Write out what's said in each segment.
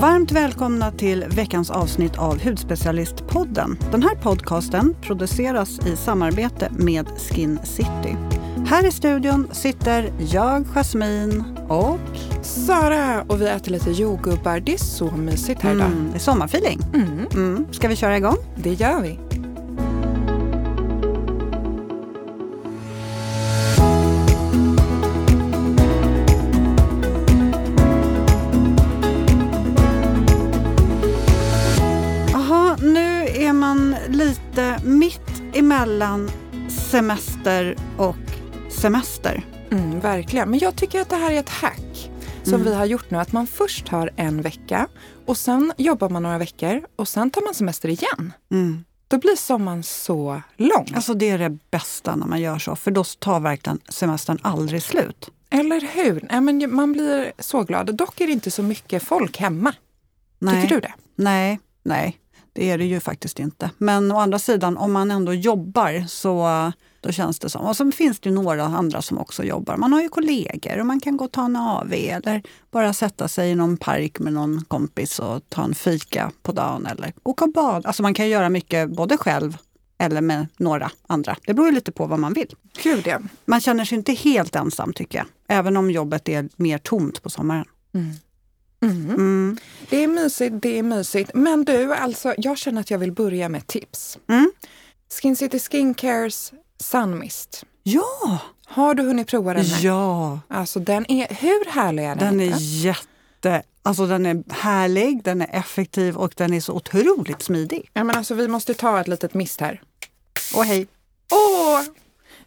Varmt välkomna till veckans avsnitt av Hudspecialistpodden. Den här podcasten produceras i samarbete med Skin City. Här i studion sitter jag, Jasmine och Sara och vi äter lite jordgubbar. Det är så mysigt här idag. mm, det är sommarfeeling. Mm, Mm. Ska vi köra igång? det gör vi. Mitt emellan semester och semester. Mm, verkligen. Men jag tycker att det här är ett hack som Mm. vi har gjort nu. Att man först har en vecka och sen jobbar man några veckor och sen tar man semester igen. Mm. Då blir sommaren så lång. Alltså det är det bästa när man gör så, för då tar verkligen semestern aldrig slut. Eller hur? Nej, men man blir så glad. Dock är det inte så mycket folk hemma. Nej. Tycker du det? Nej, nej, det är det ju faktiskt inte. Men å andra sidan, om man ändå jobbar så då känns det som. Och så finns det några andra som också jobbar. Man har ju kollegor och man kan gå och ta en AV eller bara sätta sig i någon park med någon kompis och ta en fika på dagen eller åka och bada. Alltså man kan göra mycket både själv eller med några andra. Det beror ju lite på vad man vill. Gud ja. Man känner sig inte helt ensam tycker jag. Även om jobbet är mer tomt på sommaren. Mm. Mm. Mm. Det är mysigt, det är mysigt. Men du, alltså, jag känner att jag vill börja med tips. Mm. Skin City Skincares Sunmist. Ja! Har du hunnit prova den här? Ja! Alltså den är, hur härlig är den? Den är inte? jätte... Alltså den är härlig, den är effektiv och den är så otroligt smidig. Ja, men alltså, vi måste ta ett litet mist här. Och hej! Åh!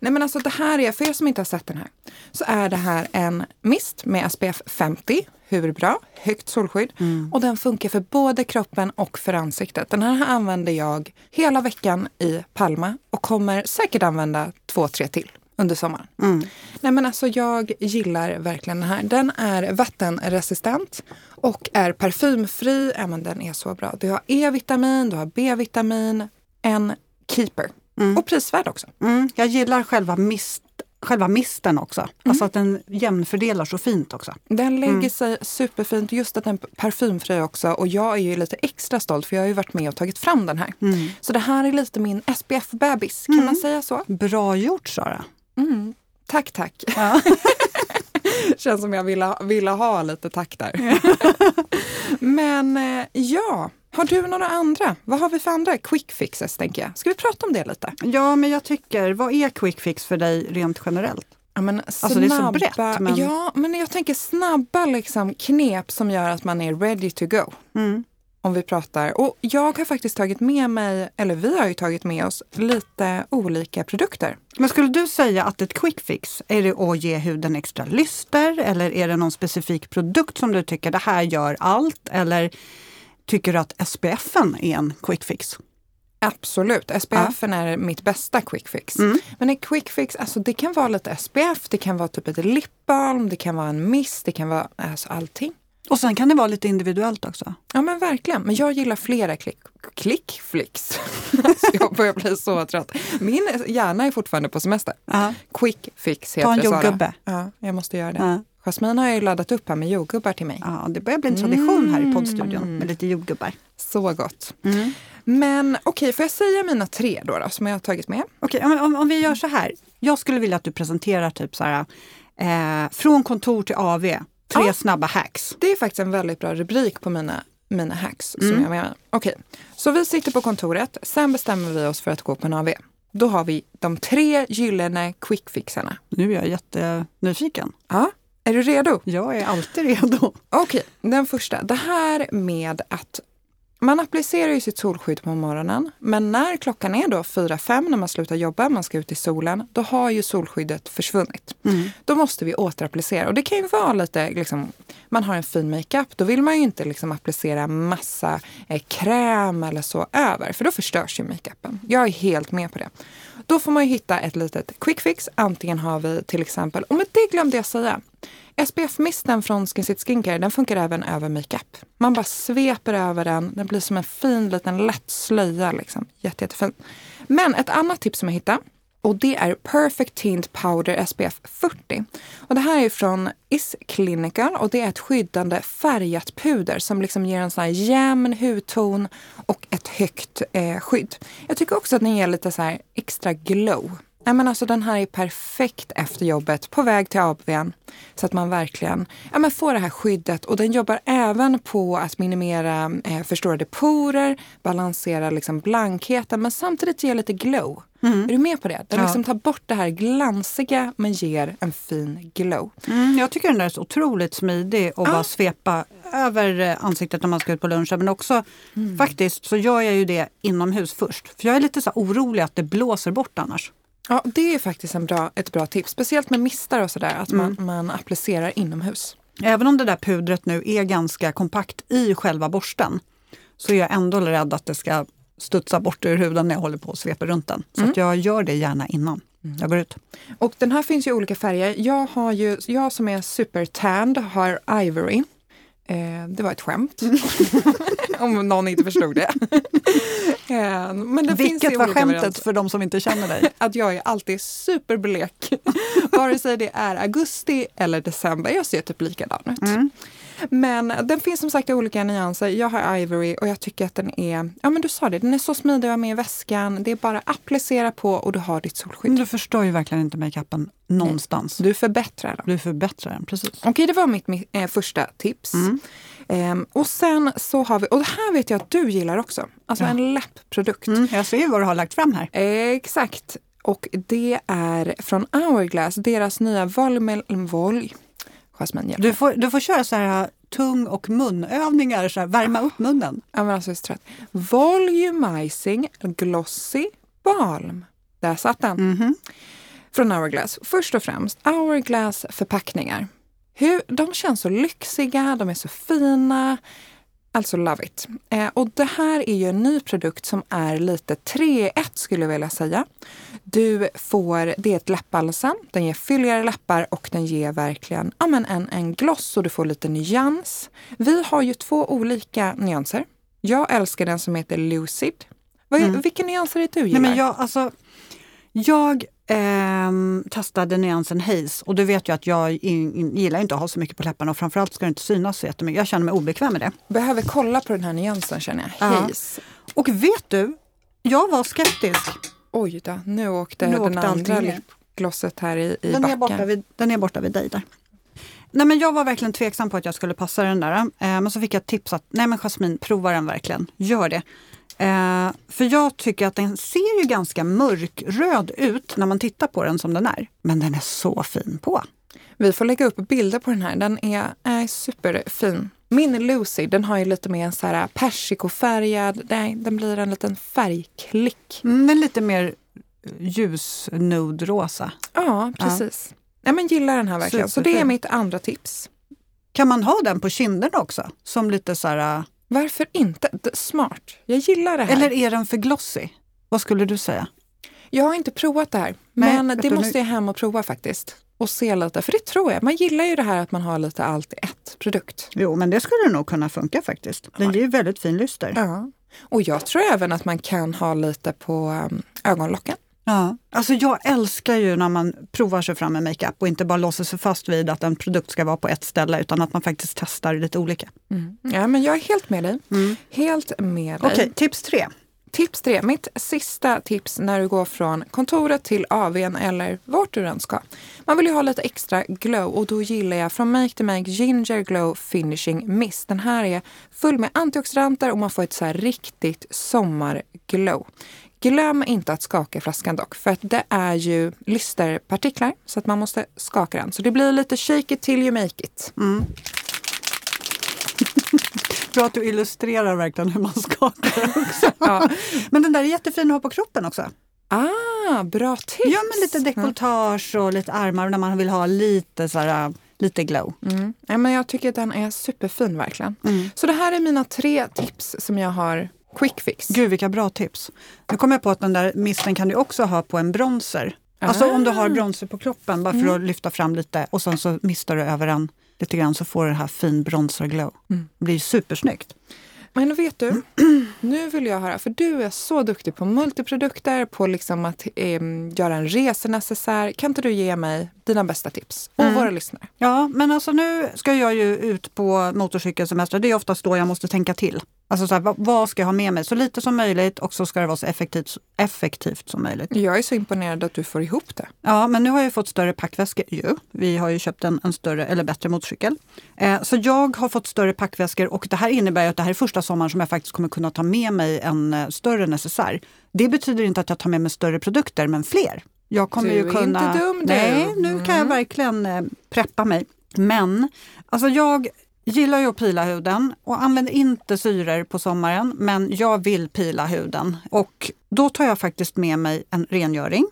Nej men alltså det här är, för er som inte har sett den här, så är det här en mist med SPF 50. Hur bra? Högt solskydd. Och den funkar för både kroppen och för ansiktet. Den här använder jag hela veckan i Palma och kommer säkert använda två, tre till under sommaren. Mm. Nej men alltså jag gillar verkligen den här. Den är vattenresistent och är parfymfri. Ja, men den är så bra. Du har E-vitamin, du har B-vitamin, en keeper. Och prisvärd också. Mm. Jag gillar själva, mist, själva misten också. Alltså att den jämnfördelar så fint också. Den lägger sig superfint. Just att den är parfymfri också. Och jag är ju lite extra stolt för jag har ju varit med och tagit fram den här. Så det här är lite min SPF-bebis. Kan man säga så? Bra gjort Sara! Mm. Tack, tack. Ja. Känns som jag ville, ville ha lite tack där. Men eh, ja, har du några andra? Vad har vi för andra quick fixes tänker jag? Ska vi prata om det lite? ja, men jag tycker, vad är quick fix för dig rent generellt? Ja, men Alltså, det är så brett, men- Ja, men jag tänker snabba liksom, knep som gör att man är ready to go. Mm. Om vi pratar. Och jag har faktiskt tagit med mig, eller vi har ju tagit med oss lite olika produkter. Men skulle du säga att ett quick fix, är det att ge huden extra lyster eller är det någon specifik produkt som du tycker det här gör allt? Eller tycker du att SPFen är en quick fix? Absolut, SPF är mitt bästa quick fix. Mm. Men en quick fix, alltså det kan vara lite SPF, det kan vara typ ett lipbalm, det kan vara en mist, det kan vara alltså allting. Och sen kan det vara lite individuellt också. Ja men verkligen, men jag gillar flera klick, klickflix. alltså jag börjar bli så trött. Min hjärna är fortfarande på semester. Ja. Quick fix heter Ta en det jordgubbe. Ja, jag måste göra det. Ja. Jasmine har ju laddat upp här med jordgubbar till mig. Ja, det börjar bli en tradition här i poddstudion med lite jordgubbar. Så gott. Men okej, får jag säga mina tre då, då som jag har tagit med? Okej, om, om, om vi gör så här. Jag skulle vilja att du presenterar typ så här, eh, från kontor till AV, tre Ja. snabba hacks. Det är faktiskt en väldigt bra rubrik på mina, mina hacks. Mm. Som jag menar. Okej, så vi sitter på kontoret. Sen bestämmer vi oss för att gå på en AV. Då har vi de tre gyllene quickfixarna. Nu är jag jättenyfiken. Ja, är du redo? Jag är alltid redo. Okej, den första. Det här med att man applicerar ju sitt solskydd på morgonen, men när klockan är då 4-5 när man slutar jobba, man ska ut i solen, då har ju solskyddet försvunnit. Då måste vi återapplicera och det kan ju vara lite, liksom, man har en fin makeup, då vill man ju inte liksom applicera massa eh, kräm eller så över, för då förstörs ju makeupen. Jag är helt med på det. Då får man ju hitta ett litet quick fix. Antingen har vi till exempel, och med det glömde jag säga, SPF-misten från Skin City Skincare den funkar även över makeup. Man bara sveper över den, den blir som en fin liten lätt slöja. Liksom. Jätte, jättefin. Men ett annat tips som jag hittade och det är Perfect Tint Powder SPF 40. Och det här är från Is Clinical och det är ett skyddande färgat puder som liksom ger en sån här jämn hudton och ett högt eh, skydd. Jag tycker också att den ger lite så här extra glow. Nej, men alltså, den här är perfekt efter jobbet, på väg till ABVn. Så att man verkligen ja, men får det här skyddet. Och den jobbar även på att minimera eh, förstorade porer, balansera liksom blankheten men samtidigt ge lite glow. Mm. Är du med på det? Den ja. liksom tar bort det här glansiga men ger en fin glow. Mm, jag tycker den är så otroligt smidig att ah. bara svepa över eh, ansiktet när man ska ut på lunchen. Men också mm. faktiskt så gör jag ju det inomhus först. För jag är lite så orolig att det blåser bort annars. Ja, det är faktiskt en bra, ett bra tips. Speciellt med mistar och sådär, att man, mm. man applicerar inomhus. Även om det där pudret nu är ganska kompakt i själva borsten så är jag ändå rädd att det ska studsa bort ur huden när jag håller på och sveper runt den. Så mm. jag gör det gärna innan mm. jag går ut. Och den här finns ju i olika färger. Jag, har ju, jag som är super tanned har Ivory. Eh, det var ett skämt. Om någon inte förstod det. eh, men det Vilket finns var skämtet varianter. för de som inte känner dig? Att jag är alltid superblek. Vare sig det är augusti eller december. Jag ser typ likadan ut. Mm. Men den finns som sagt i olika nyanser. Jag har Ivory och jag tycker att den är, ja men du sa det, den är så smidig att ha med i väskan. Det är bara att applicera på och du har ditt solskydd. Du förstår ju verkligen inte makeupen någonstans. Nej. Du förbättrar den. Du förbättrar den, precis. Okej, det var mitt, mitt äh, första tips. Mm. Um, och sen så har vi, och det här vet jag att du gillar också, alltså ja. en läppprodukt. Mm, jag ser vad du har lagt fram här. exakt. Och det är från Hourglass, deras nya Volmel... Jasmin, du får, du får köra så här tung och munövningar, så här, värma upp munnen. Ja, men alltså, jag är så trött. Volumizing Glossy Balm. Där satt den. Mm -hmm. Från Hourglass. Först och främst, Hourglass förpackningar. Hur, de känns så lyxiga, de är så fina. Alltså love it. Eh, och det här är ju en ny produkt som är lite 3 1 skulle jag vilja säga. Du får, det är ett läppbalsam, den ger fylligare läppar och den ger verkligen ja, men en, en gloss och du får lite nyans. Vi har ju två olika nyanser. Jag älskar den som heter Lucid. Vad, mm. Vilka nyanser är det du gillar? Nej, men jag, alltså, jag eh, testade nyansen Haze och du vet ju att jag in, in, gillar inte att ha så mycket på läpparna och framförallt ska det inte synas så jättemycket. Jag känner mig obekväm med det. Behöver kolla på den här nyansen känner jag. Haze. Ja. Och vet du, jag var skeptisk. Oj då, nu åkte nu den andra lipglosset här i, i den backen. Är borta vid, den är borta vid dig där. Nej, men jag var verkligen tveksam på att jag skulle passa den där. Eh, men så fick jag tips att nej men Jasmin, prova den verkligen. Gör det. Eh, för jag tycker att den ser ju ganska mörkröd ut när man tittar på den som den är. Men den är så fin på. Vi får lägga upp bilder på den här. Den är, är superfin. Min Lucy, den har ju lite mer så här persikofärgad, nej, den blir en liten färgklick. Mm, den är lite mer ljus nude-rosa. Ja, precis. Ja. ja. men gillar den här verkligen. Superfin. Så det är mitt andra tips. Kan man ha den på kinderna också? Som lite så här varför inte? Smart. Jag gillar det här. Eller är den för glossy? Vad skulle du säga? Jag har inte provat det här, Nej, men det måste jag hem och prova faktiskt. Och se lite, för det tror jag. Man gillar ju det här att man har lite allt i ett produkt. Jo, men det skulle nog kunna funka faktiskt. Den ger ju väldigt fin lyster. Ja. Och jag tror även att man kan ha lite på um, ögonlocken. Ja, alltså jag älskar ju när man provar sig fram med makeup och inte bara låser sig fast vid att en produkt ska vara på ett ställe utan att man faktiskt testar lite olika. Mm. Ja, men jag är helt med dig. Mm. Helt med dig. Okej, tips tre. Tips tre, mitt sista tips när du går från kontoret till AWn eller vart du än ska. Man vill ju ha lite extra glow och då gillar jag från Make to Make Ginger Glow Finishing Mist. Den här är full med antioxidanter och man får ett så riktigt sommarglow. Glöm inte att skaka flaskan dock, för att det är ju lysterpartiklar så att man måste skaka den. Så det blir lite shake it till you make it. Mm. Bra att du illustrerar verkligen hur man skakar också. ja. Men den där är jättefin att ha på kroppen också. Ah, bra tips! Ja, men lite dekolletage och lite armar när man vill ha lite, så här, lite glow. Mm. Ja, men jag tycker att den är superfin verkligen. Mm. Så det här är mina tre tips som jag har Quick fix. Gud vilka bra tips. Nu kom jag på att den där misten kan du också ha på en bronzer. Ah. Alltså om du har bronzer på kroppen bara för mm. att lyfta fram lite och sen så mistar du över den lite grann så får du det här fin bronzerglow. Mm. Det blir supersnyggt. Men vet du, nu vill jag höra, för du är så duktig på multiprodukter, på liksom att eh, göra en resenecessär. Kan inte du ge mig dina bästa tips och Mm. våra lyssnare? Ja, men alltså nu ska jag ju ut på motorcykelsemester. Det är oftast då jag måste tänka till. Alltså så här, vad, ska jag ha med mig? Så lite som möjligt och så ska det vara så effektivt, effektivt som möjligt. Jag är så imponerad att du får ihop det. Ja, men nu har jag fått större packväskor ju. Vi har ju köpt en, en större eller bättre motorcykel. Eh, så jag har fått större packväskor och det här innebär att det här är första sommaren som jag faktiskt kommer kunna ta med mig en eh, större necessär. Det betyder inte att jag tar med mig större produkter, men fler. Jag kommer Du ju är kunna... inte dum, du. Nej, nu kan jag Mm. verkligen eh, preppa mig. Men alltså jag gillar ju att pila huden och använder inte syror på sommaren, men jag vill pila huden. Och då tar jag faktiskt med mig en rengöring.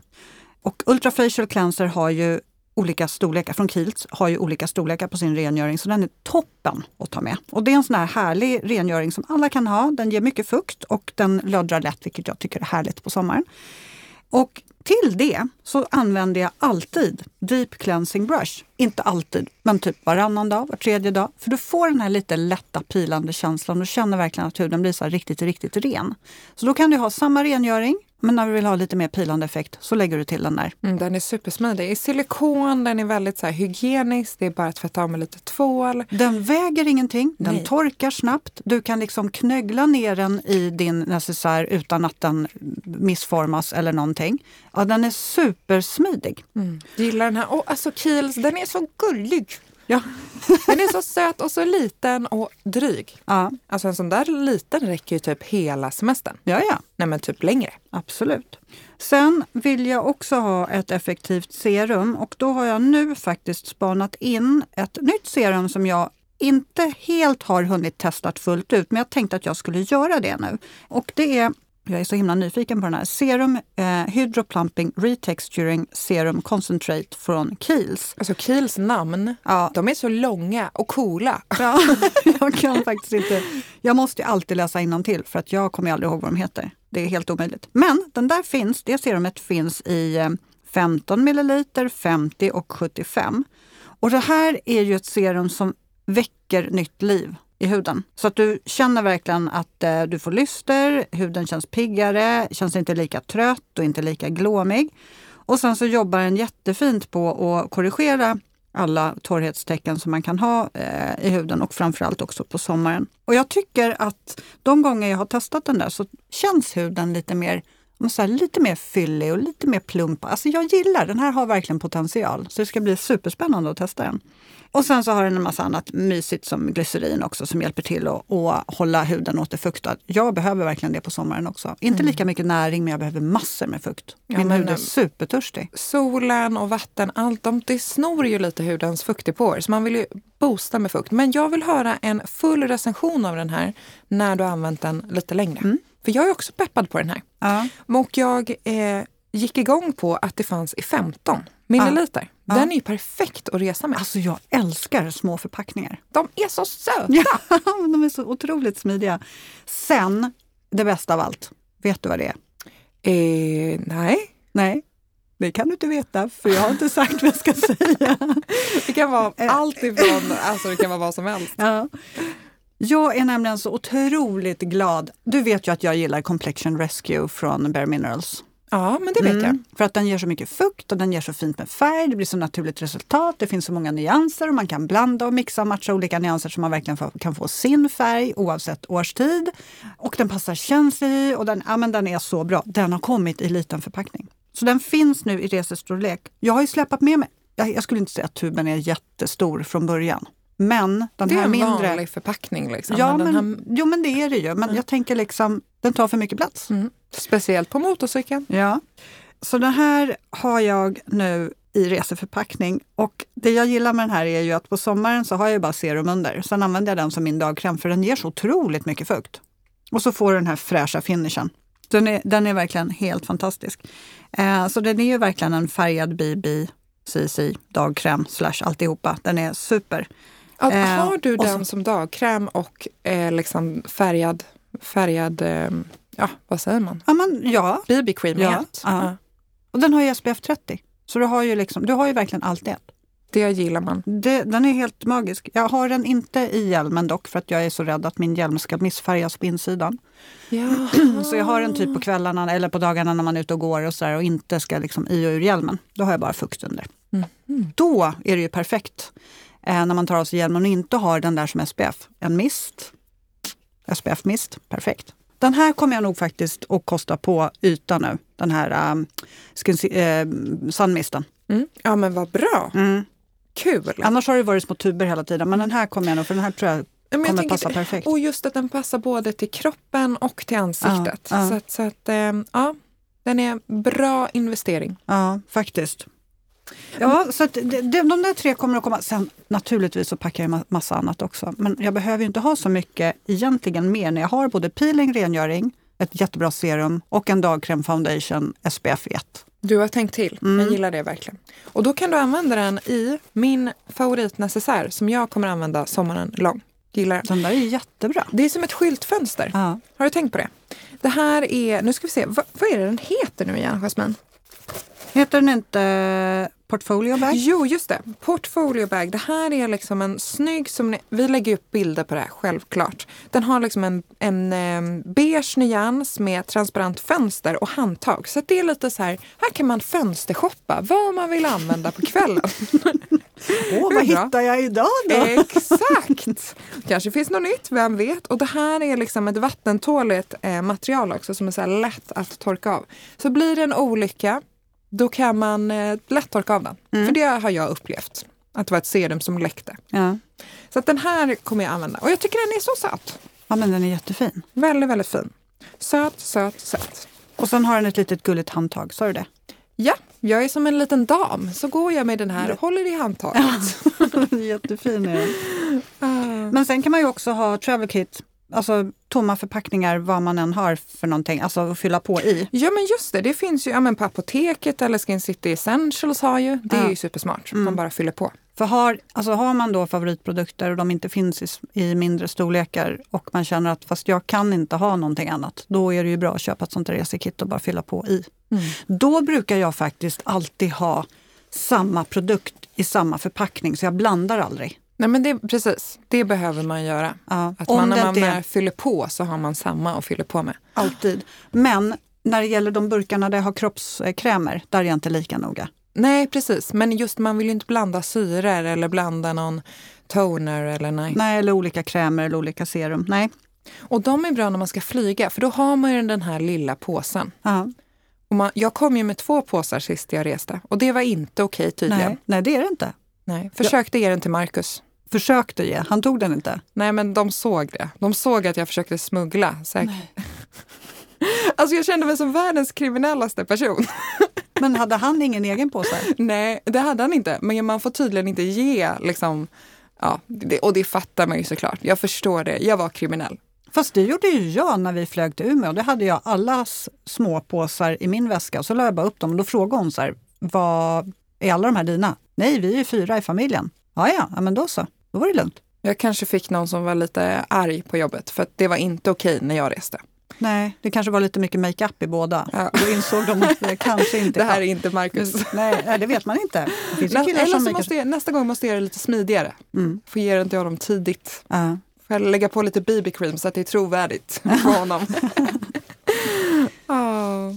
Och Ultra Facial Cleanser har ju olika storlekar, från Kiehl's har ju olika storlekar på sin rengöring så den är toppen att ta med. Och det är en sån här härlig rengöring som alla kan ha. Den ger mycket fukt och den löddrar lätt vilket jag tycker är härligt på sommaren. Och till det så använder jag alltid Deep Cleansing Brush. Inte alltid, men typ varannan dag, var tredje dag. För du får den här lite lätta pilande känslan och känner verkligen att huden blir så här riktigt, riktigt ren. Så då kan du ha samma rengöring, men när du vill ha lite mer pilande effekt så lägger du till den där. Mm, den är supersmidig. I silikon, den är väldigt så här, hygienisk. Det är bara att tvätta av med lite tvål. Den väger ingenting, den Nej. torkar snabbt. Du kan liksom knöggla ner den i din necessär utan att den missformas eller någonting. Ja, den är supersmidig. Mm. Gillar den här. Oh, alltså Kiehl's, den är så gullig. Ja. Den är så söt och så liten och dryg. Ja, Alltså en sån där liten räcker ju typ hela semestern. ja, ja. Nej men typ längre. Absolut. Sen vill jag också ha ett effektivt serum och då har jag nu faktiskt spanat in ett nytt serum som jag inte helt har hunnit testat fullt ut, men jag tänkte att jag skulle göra det nu. Och det är, jag är så himla nyfiken på den här, Serum eh, Hydroplumping Retexturing Serum Concentrate från Kiehl's. Alltså Kiehl's namn, Ja, de är så långa och coola. ja, jag kan faktiskt inte. Jag måste ju alltid läsa till för att jag kommer aldrig ihåg vad de heter. Det är helt omöjligt. Men den där finns, det serumet finns i eh, 15 milliliter, 50 och 75. Och det här är ju ett serum som väcker nytt liv i huden. Så att du känner verkligen att eh, du får lyster, huden känns piggare, känns inte lika trött och inte lika glåmig. Och sen så jobbar den jättefint på att korrigera alla torrhetstecken som man kan ha eh, i huden och framförallt också på sommaren. Och jag tycker att de gånger jag har testat den där så känns huden lite mer så lite mer fyllig och lite mer plump. Alltså jag gillar, den här har verkligen potential. Så det ska bli superspännande att testa den. Och sen så har den en massa annat mysigt som glycerin också som hjälper till att, att hålla huden återfuktad. Jag behöver verkligen det på sommaren också. Inte lika mycket näring men jag behöver massor med fukt. Ja, Min hud är eh, supertörstig. Solen och vatten, allt de, det snor ju lite hudens fuktdepåer. Så man vill ju boosta med fukt. Men jag vill höra en full recension av den här när du har använt den lite längre. Mm. För jag är också peppad på den här. Ja. Och jag eh, gick igång på att det fanns i 15 milliliter. Ja. Den är ju perfekt att resa med. Alltså jag älskar små förpackningar. De är så söta! Ja, de är så otroligt smidiga. Sen, det bästa av allt. Vet du vad det är? Eh, nej, Nej, det kan du inte veta för jag har inte sagt vad jag ska säga. det kan vara Eh. allt ifrån, alltså det kan vara vad som helst. Ja. Jag är nämligen så otroligt glad. Du vet ju att jag gillar Complexion Rescue från Bare Minerals. Ja, men det vet jag. Mm, För att den ger så mycket fukt och den ger så fint med färg. Det blir så naturligt resultat. Det finns så många nyanser och man kan blanda och mixa och matcha olika nyanser så man verkligen får, kan få sin färg oavsett årstid. Och den passar känslig och den, ja, men den är så bra. Den har kommit i liten förpackning. Så den finns nu i resestorlek. Jag har ju släpat med mig. Jag, jag skulle inte säga att tuben är jättestor från början. Men den Det är här en mindre... vanlig förpackning. Liksom. Ja, men men, här, jo men det är det ju. Men jag tänker liksom, den tar för mycket plats. mm, speciellt på motorcykeln. Ja. Så den här har jag nu i reseförpackning. Och det jag gillar med den här är ju att på sommaren så har jag bara serum under. Sen använder jag den som min dagkräm för den ger så otroligt mycket fukt. Och så får du den här fräscha finishen. Den är, den är verkligen helt fantastisk. Eh, så den är ju verkligen en färgad BB CC dagkräm slash alltihopa. Den är super. Ja, Eh, har du den som dagkräm och eh, liksom färgad, färgad eh, ja vad säger man? Ja, ja. BB-cream Ja, ja. och den har ju SPF 30. Så du har ju, liksom, du har ju verkligen allt det. Det gillar man. Det, den är helt magisk. Jag har den inte i hjälmen dock för att jag är så rädd att min hjälm ska missfärgas på insidan. Ja. Så jag har den typ på kvällarna eller på dagarna när man är ute och går och, så där, och inte ska liksom i och ur hjälmen. Då har jag bara fukt under. Mm. Då är det ju perfekt eh, när man tar av sig hjälmen och inte har den där som SPF. En mist, SPF-mist, perfekt. Den här kommer jag nog faktiskt att kosta på ytan nu. Den här um, skin, eh, sunmisten. Mm. Ja men vad bra. Mm. Kul. Annars har det varit små tuber hela tiden, men den här kommer jag nog, för den här tror jag Ja, men kommer tänker- passa perfekt. Och just att den passar både till kroppen och till ansiktet. Ja, ja. Så att, så att eh, ja, den är bra investering. Ja, faktiskt. Ja, så att det, de där tre kommer att komma. Sen naturligtvis så packar jag ma- massa annat också. Men jag behöver ju inte ha så mycket egentligen mer när jag har både peeling, rengöring, ett jättebra serum och en dagkräm foundation SPF 1. Du har tänkt till. Mm. Jag gillar det verkligen. Och då kan du använda den i min favoritnecessär som jag kommer använda sommaren lång. Gillar den. Den där är jättebra. Det är som ett skyltfönster. Ja. Har du tänkt på det? Det här är, nu ska vi se, vad, vad är det den heter nu igen, Jasmin? Heter den inte Portfolio Bag? Jo, just det. Portfolio bag. Det här är liksom en snygg, som ni, vi lägger upp bilder på det här, självklart. Den har liksom en, en eh, beige nyans med transparent fönster och handtag. Så det är lite så här, här kan man fönstershoppa vad man vill använda på kvällen. Åh, vad Bra. hittar jag idag då? Exakt! Kanske finns något nytt, vem vet? Och det här är liksom ett vattentåligt eh, material också som är så lätt att torka av. Så blir det en olycka, då kan man eh, lätt torka av den. Mm. För det har jag upplevt. Att det var ett serum som läckte. Ja. Så att den här kommer jag använda. Och jag tycker den är så söt. ja, men den är jättefin. Väldigt, väldigt fin. Söt, söt, söt. Och sen har den ett litet gulligt handtag, sa du det? Ja, jag är som en liten dam. Så går jag med den här och håller i handtaget. Jättefin är den. Ah. Men sen kan man ju också ha travel kit, alltså tomma förpackningar vad man än har för någonting, alltså att fylla på i. Ja men just det, det finns ju ja, men på apoteket eller Skin City Essentials har ju. Det är Ja. ju supersmart. Man bara fyller på. För har, alltså har man då favoritprodukter och de inte finns i, i mindre storlekar och man känner att fast jag kan inte ha någonting annat, då är det ju bra att köpa ett sånt resekit och bara fylla på i. Då brukar jag faktiskt alltid ha samma produkt i samma förpackning, så jag blandar aldrig. Nej men det, precis, det behöver man göra. Ja, Att man, när det man väl fyller på så har man samma att fylla på med. Alltid. Men när det gäller de burkarna där jag har kroppskrämer, där är jag inte lika noga. Nej precis, men just man vill ju inte blanda syror eller blanda någon toner eller nej. Nej, eller olika krämer eller olika serum. Nej. Och de är bra när man ska flyga för då har man ju den här lilla påsen. Ja. Och man, jag kom ju med två påsar sist jag reste och det var inte okej tydligen. Nej. Nej, det är det inte. Nej. Försökte ge den till Marcus. Försökte ge, han tog den inte. Nej men de såg det. De såg att jag försökte smuggla. Säkert. alltså jag kände mig som världens kriminellaste person. Men hade han ingen egen påse? Nej, det hade han inte. Men man får tydligen inte ge liksom, ja, det, och det fattar man ju såklart. Jag förstår det. Jag var kriminell. Fast det gjorde ju jag när vi flög till Umeå. Då hade jag alla s- små påsar i min väska och så la jag bara upp dem och då frågade hon så här, vad är alla de här dina? Nej, vi är ju fyra i familjen. Ja, ja men då så. Då var det lugnt. Jag kanske fick någon som var lite arg på jobbet för att det var inte okej när jag reste. Nej, det kanske var lite mycket makeup i båda. Ja. Då insåg de att det kanske inte Det här är inte Marcus. Nej, det vet man inte. Det Nä, eller så måste jag, nästa gång måste jag göra det lite smidigare. Mm. Få ge den till honom tidigt. Ja. Får jag lägga på lite BB-cream så att det är trovärdigt för honom. oh.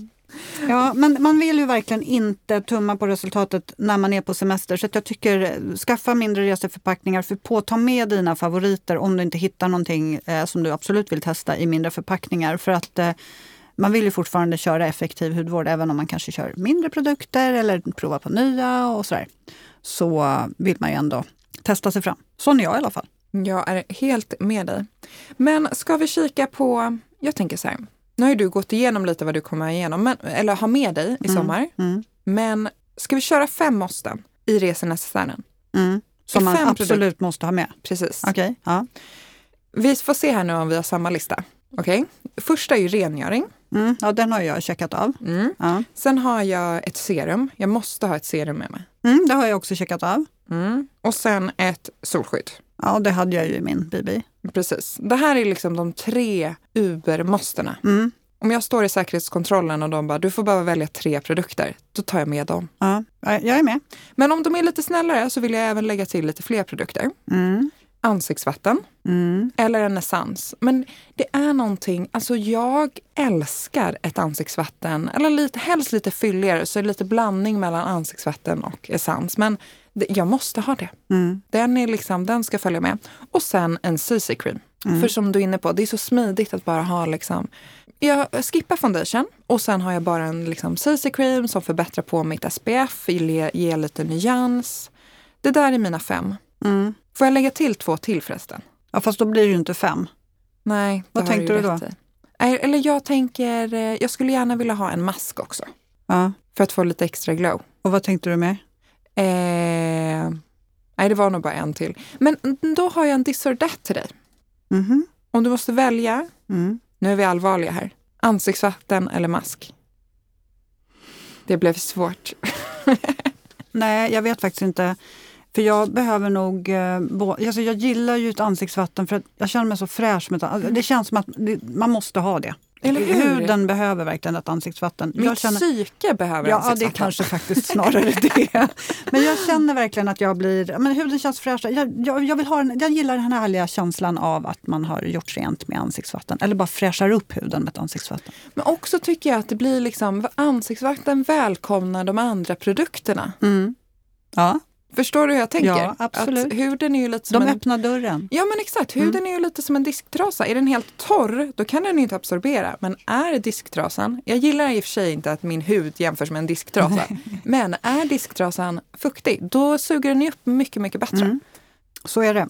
Ja, men man vill ju verkligen inte tumma på resultatet när man är på semester. Så att jag tycker, skaffa mindre reseförpackningar. För på, ta med dina favoriter om du inte hittar någonting eh, som du absolut vill testa i mindre förpackningar. För att eh, man vill ju fortfarande köra effektiv hudvård även om man kanske kör mindre produkter eller provar på nya och sådär. Så vill man ju ändå testa sig fram. Sån är jag i alla fall. Jag är helt med dig. Men ska vi kika på, jag tänker så här, nu har ju du gått igenom lite vad du kommer igenom, men, eller ha med dig i sommar. Mm. Men ska vi köra fem måsten i resenässären? Mm. Som man absolut måste ha med. Precis. Okej. Ja. Vi får se här nu om vi har samma lista. Okej? Första är ju rengöring. Mm. ja, den har jag checkat av. Mm. Ja. Sen har jag ett serum. Jag måste ha ett serum med mig. Mm, det har jag också checkat av. Mm. Och sen ett solskydd. Ja, det hade jag ju i min BB. Precis. Det här är liksom de tre Uber-måstena. Mm. Om jag står i säkerhetskontrollen och de bara, du får bara välja tre produkter, då tar jag med dem. Ja, jag är med. Men om de är lite snällare så vill jag även lägga till lite fler produkter. Mm. Ansiktsvatten Mm. eller en essens. Men det är någonting, alltså jag älskar ett ansiktsvatten, eller lite, helst lite fylligare, så är det lite blandning mellan ansiktsvatten och essens. Men det, jag måste ha det. Mm. Den, är liksom, den ska följa med. Och sen en CC-cream. Mm. För som du är inne på, det är så smidigt att bara ha liksom jag skippar foundation och sen har jag bara en liksom CC-cream som förbättrar på mitt SPF, ger, ger lite nyans. Det där är mina fem. Mm. Får jag lägga till två till förresten? Ja, fast då blir det ju inte fem. Nej, Vad tänkte du då? i. Eller jag tänker, eh, jag skulle gärna vilja ha en mask också. Ja. För att få lite extra glow. Och vad tänkte du med? Eh, nej, det var nog bara en till. Men då har jag en this or that till dig. Mhm. Om du måste välja, Mm. nu är vi allvarliga här, ansiktsvatten eller mask? Det blev svårt. Nej, jag vet faktiskt inte. För jag behöver nog... Eh, alltså jag gillar ju ett ansiktsvatten för att jag känner mig så fräsch. Med alltså det känns som att det, man måste ha det. Eller hur? Huden behöver verkligen ett ansiktsvatten. Mitt jag känner, psyke behöver Ja, det är ansiktsvatten. kanske faktiskt snarare det. Men jag känner verkligen att jag blir... Men huden känns fräschare. Jag, jag, jag, vill ha en, jag gillar den här härliga känslan av att man har gjort rent med ansiktsvatten. Eller bara fräschar upp huden med ett ansiktsvatten. Men också tycker jag att det blir liksom, ansiktsvatten välkomnar de andra produkterna. Mm. Ja, Förstår du hur jag tänker? Ja, absolut. Att huden är ju lite som de en... öppnar dörren. Ja men exakt, huden är ju lite som en disktrasa. Är den helt torr, då kan den ju inte absorbera. Men är disktrasan, jag gillar i och för sig inte att min hud jämförs med en disktrasa. men är disktrasan fuktig, då suger den ju upp mycket, mycket bättre. Mm. Så är det.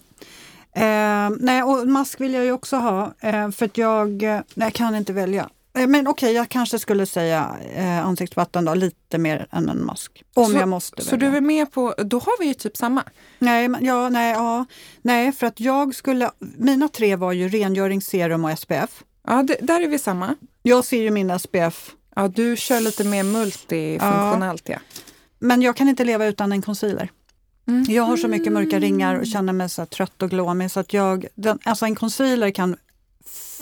Eh, nej, och mask vill jag ju också ha eh, för att jag, eh, nej, jag kan inte välja. Eh, men okej, jag kanske skulle säga eh, ansiktsvatten då, lite mer än en mask. Om Så- jag måste Så välja. du är med på, då har vi ju typ samma. Nej, men, ja, nej, ja, nej, för att jag skulle, mina tre var ju rengöringsserum och SPF. Ja, det, där är vi samma. Jag ser ju min SPF, Ja, du kör lite mer multifunktionellt ja. men jag kan inte leva utan en concealer. Mm. Jag har så mycket mörka ringar och känner mig så trött och glåmig så att jag, den, alltså en concealer kan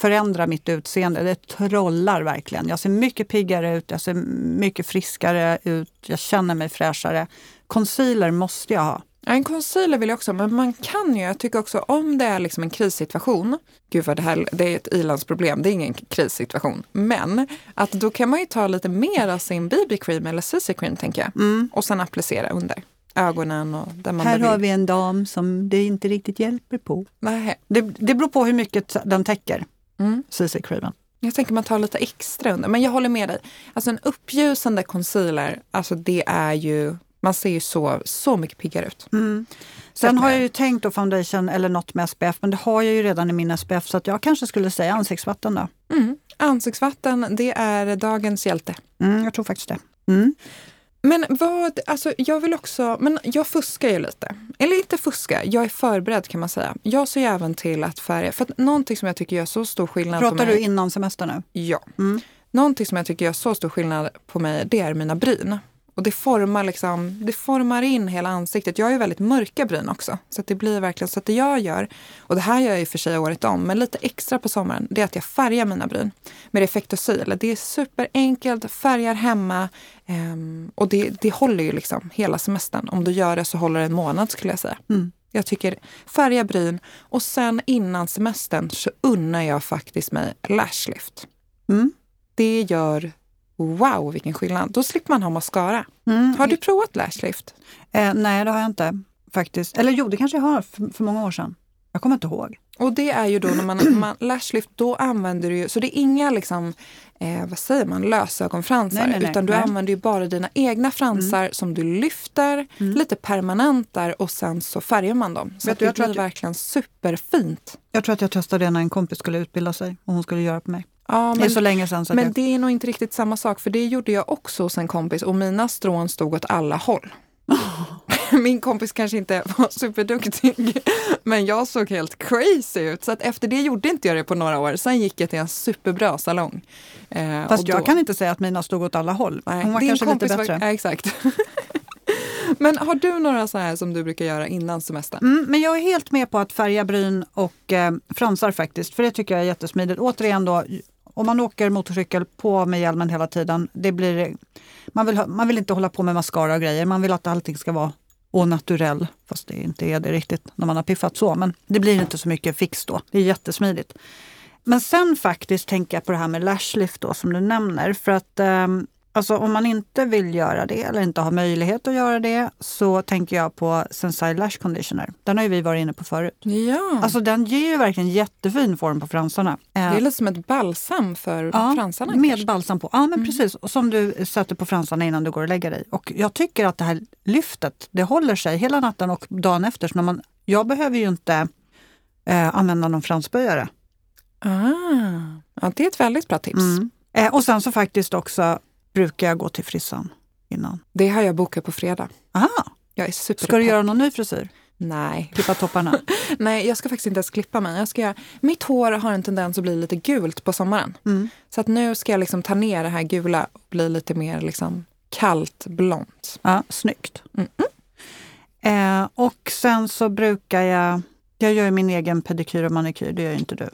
förändra mitt utseende. Det trollar verkligen. Jag ser mycket piggare ut, jag ser mycket friskare ut, jag känner mig fräschare. Concealer måste jag ha. Ja, en concealer vill jag också, men man kan ju, jag tycker också om det är liksom en krissituation, gud vad det här det är ett ilandsproblem, det är ingen krissituation, men att då kan man ju ta lite mer av sin BB-cream eller CC-cream tänker jag Mm. och sen applicera under ögonen och där man Här har vi en dam som det inte riktigt hjälper på. Nej. Det, det beror på hur mycket den täcker, Mm. CC-creamen. Jag tänker man tar lite extra under, men jag håller med dig. Alltså en uppljusande concealer, alltså det är ju, man ser ju så, så mycket piggare ut. Mm. Sen har jag ju tänkt då foundation eller något med SPF, men det har jag ju redan i min SPF så att jag kanske skulle säga ansiktsvatten då. Mm. Ansiktsvatten, det är dagens hjälte. Mm, jag tror faktiskt det. Mm. Men vad, alltså jag vill också, men jag fuskar ju lite. Eller inte fuska, jag är förberedd kan man säga. Jag ser ju även till att färga, för att någonting som jag tycker gör så stor skillnad på Pratar mig. du innan semester nu? Ja. Mm. Någonting som jag tycker gör så stor skillnad på mig, det är mina bryn. Och det formar liksom, det formar in hela ansiktet. Jag har ju väldigt mörka bryn också. Så det blir verkligen så att det jag gör, och det här gör jag ju för sig året om, men lite extra på sommaren, det är att jag färgar mina bryn med Effectosil. Det är superenkelt, färgar hemma ehm, och det, det håller ju liksom hela semestern. Om du gör det så håller det en månad skulle jag säga. Mm. Jag tycker färga bryn och sen innan semestern så unnar jag faktiskt mig lashlift. Mm. Det gör wow vilken skillnad. Då slipper man ha mascara. Mm. Har du provat lashlift? Eh, nej, det har jag inte faktiskt. Eller jo, det kanske jag har för, för många år sedan. Jag kommer inte ihåg. Och det är ju då när man, man lashlift, då använder du ju, så det är inga liksom, eh, vad säger man, lösögonfransar, Nej, nej, nej. utan du Nej. använder ju bara dina egna fransar som du lyfter, Mm. lite permanentar och sen så färgar man dem. Så Vet att du, det blir verkligen superfint. Jag tror att jag testade det när en kompis skulle utbilda sig och hon skulle göra på mig. Ja, det är men så länge sedan. Så Men jag, det är nog inte riktigt samma sak, för det gjorde jag också hos en kompis och mina strån stod åt alla håll. Min kompis kanske inte var superduktig, men jag såg helt crazy ut. Så att efter det gjorde inte jag det på några år. Sen gick jag till en superbra salong. Eh, fast och jag då- kan inte säga att mina stod åt alla håll. Nej, hon var kanske lite bättre. Var, ja, exakt. men har du några så här som du brukar göra innan semestern? Mm, men jag är helt med på att färga bryn och eh, fransar faktiskt, för det tycker jag är jättesmidigt. Återigen då, om man åker motorcykel på med hjälmen hela tiden, det blir, man, vill, man vill inte hålla på med mascara och grejer. Man vill att allting ska vara och naturell, fast det inte är det riktigt när man har piffat så. Men det blir inte så mycket fix då. Det är jättesmidigt. Men sen faktiskt tänker jag på det här med lashlift då som du nämner. För att eh, Alltså om man inte vill göra det eller inte har möjlighet att göra det så tänker jag på Sensai Lash Conditioner. Den har ju vi varit inne på förut. Ja. Alltså den ger ju verkligen jättefin form på fransarna. Det är lite som ett balsam för ja, fransarna. med kanske. balsam på. Ja men mm. precis, och som du sätter på fransarna innan du går och lägger dig. Och jag tycker att det här lyftet, det håller sig hela natten och dagen efter. Så när man, jag behöver ju inte eh, använda någon fransböjare. Ah. Ja, det är ett väldigt bra tips. Mm. Eh, och sen så faktiskt också brukar jag gå till frissan innan. Det har jag bokat på fredag. Aha. Jag är super Ska du göra någon ny frisyr? Nej. Klippa topparna? Nej, jag ska faktiskt inte ens klippa mig. Jag ska göra, mitt hår har en tendens att bli lite gult på sommaren. Mm. Så att nu ska jag liksom ta ner det här gula och bli lite mer liksom kallt blont. Ja, snyggt. Mm eh, och sen så brukar jag... Jag gör min egen pedikyr och manikyr, det gör inte du.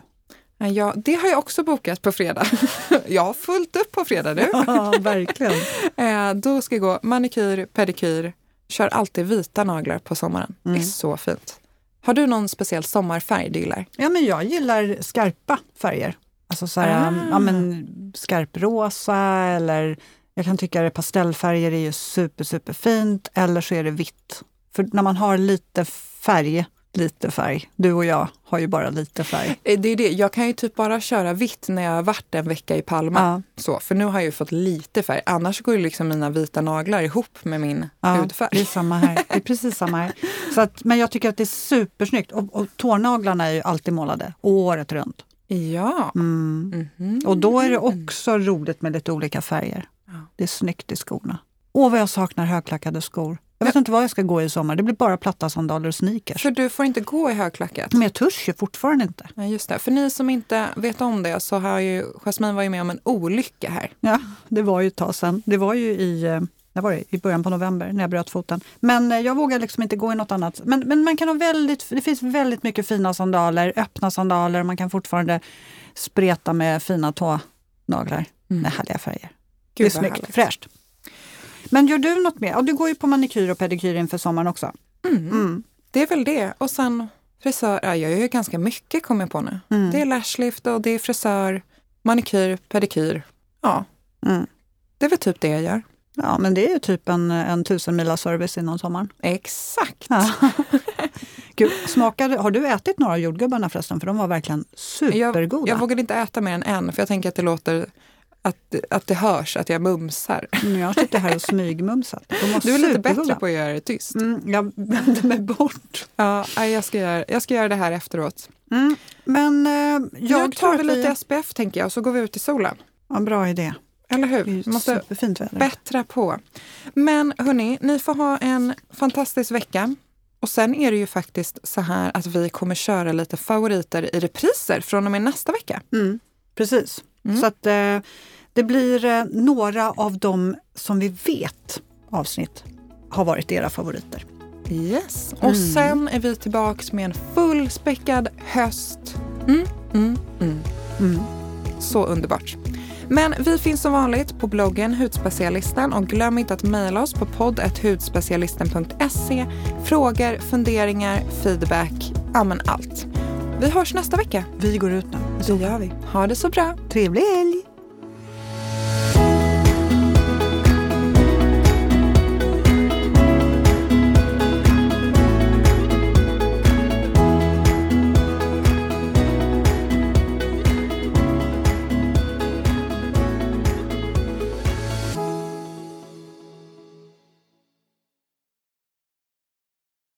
Ja, det har jag också bokat på fredag. jag har fullt upp på fredag nu. Ja, verkligen. eh, då ska jag gå manikyr, pedikyr. Kör alltid vita naglar på sommaren. Mm. Det är så fint. Har du någon speciell sommarfärg du gillar? Ja, men jag gillar skarpa färger. Alltså så här, Ah. ja, men skarprosa eller jag kan tycka att pastellfärger är ju super, super fint. Eller så är det vitt. För när man har lite färg, lite färg. Du och jag har ju bara lite färg. Eh, Det är det. Jag kan ju typ bara köra vitt när jag har varit en vecka i Palma. Ja. Så, för nu har jag ju fått lite färg. Annars går ju liksom mina vita naglar ihop med min Ja, det är hudfärg. samma här. Det är precis samma här. Så att, men jag tycker att det är supersnyggt. Och, och tånaglarna är ju alltid målade, året runt. Ja. Mm. Mhm. Och då är det också roligt med lite olika färger. Ja. Det är snyggt i skorna. Åh, vad jag saknar högklackade skor. Jag vet inte vad jag ska gå i sommar. Det blir bara platta sandaler och sneakers. För du får inte gå i högklackat. Men jag törs ju fortfarande inte. Ja, just det. För ni som inte vet om det så har ju Jasmine varit med om en olycka här. Ja, det var ju ett tag sedan. Det var ju i, eh, när var det? i början på november när jag bröt foten. Men eh, jag vågar liksom inte gå i något annat. Men, men man kan ha väldigt, det finns väldigt mycket fina sandaler, öppna sandaler. Man kan fortfarande spreta med fina tånaglar Mm. med härliga färger. Gud, det är snyggt, härligt. fräscht. Men gör du något mer? Ja, du går ju på manikyr och pedikyr inför sommaren också. Mm. Mm. Det är väl det. Och sen frisör. Ja, jag gör ju ganska mycket kommer jag på nu. Mm. Det är lashlift och det är frisör, manikyr, pedikyr. Ja, Mm. det är väl typ det jag gör. Ja, men det är ju typ en, en tusen mila service inom sommaren. Exakt. Ja. Gud, smakade, har du ätit några av jordgubbarna förresten? För de var verkligen supergoda. Jag vågade inte äta mer än en för jag tänker att det låter att, att det hörs att jag mumsar. Mm, Jag sitter här och var Du är lite bättre på att göra det tyst. Mm, jag vände mig bort. Ja, jag, ska göra, jag ska göra det här efteråt. Mm, men eh, jag tror tar vi att lite SPF tänker jag och så går vi ut i solen. Ja, bra idé. Eller Det hur? ju Måste superfint väder. bättra på. Men hörni, ni får ha en fantastisk vecka. Och sen är det ju faktiskt så här att vi kommer köra lite favoriter i repriser från och med nästa vecka. Mm, precis. Mm. Så att eh, det blir eh, några av dem som vi vet avsnitt har varit era favoriter. Yes. Och Mm. sen är vi tillbaks med en fullspäckad höst. Mm, mm, mm. Mm. Så underbart. Men vi finns som vanligt på bloggen Hudspecialisten och glöm inte att mejla oss på podd.hudspecialisten.se. Frågor, funderingar, feedback, ja men allt. Vi hörs nästa vecka. Vi går ut nu. Det gör vi. Ha det så bra. Trevlig helg!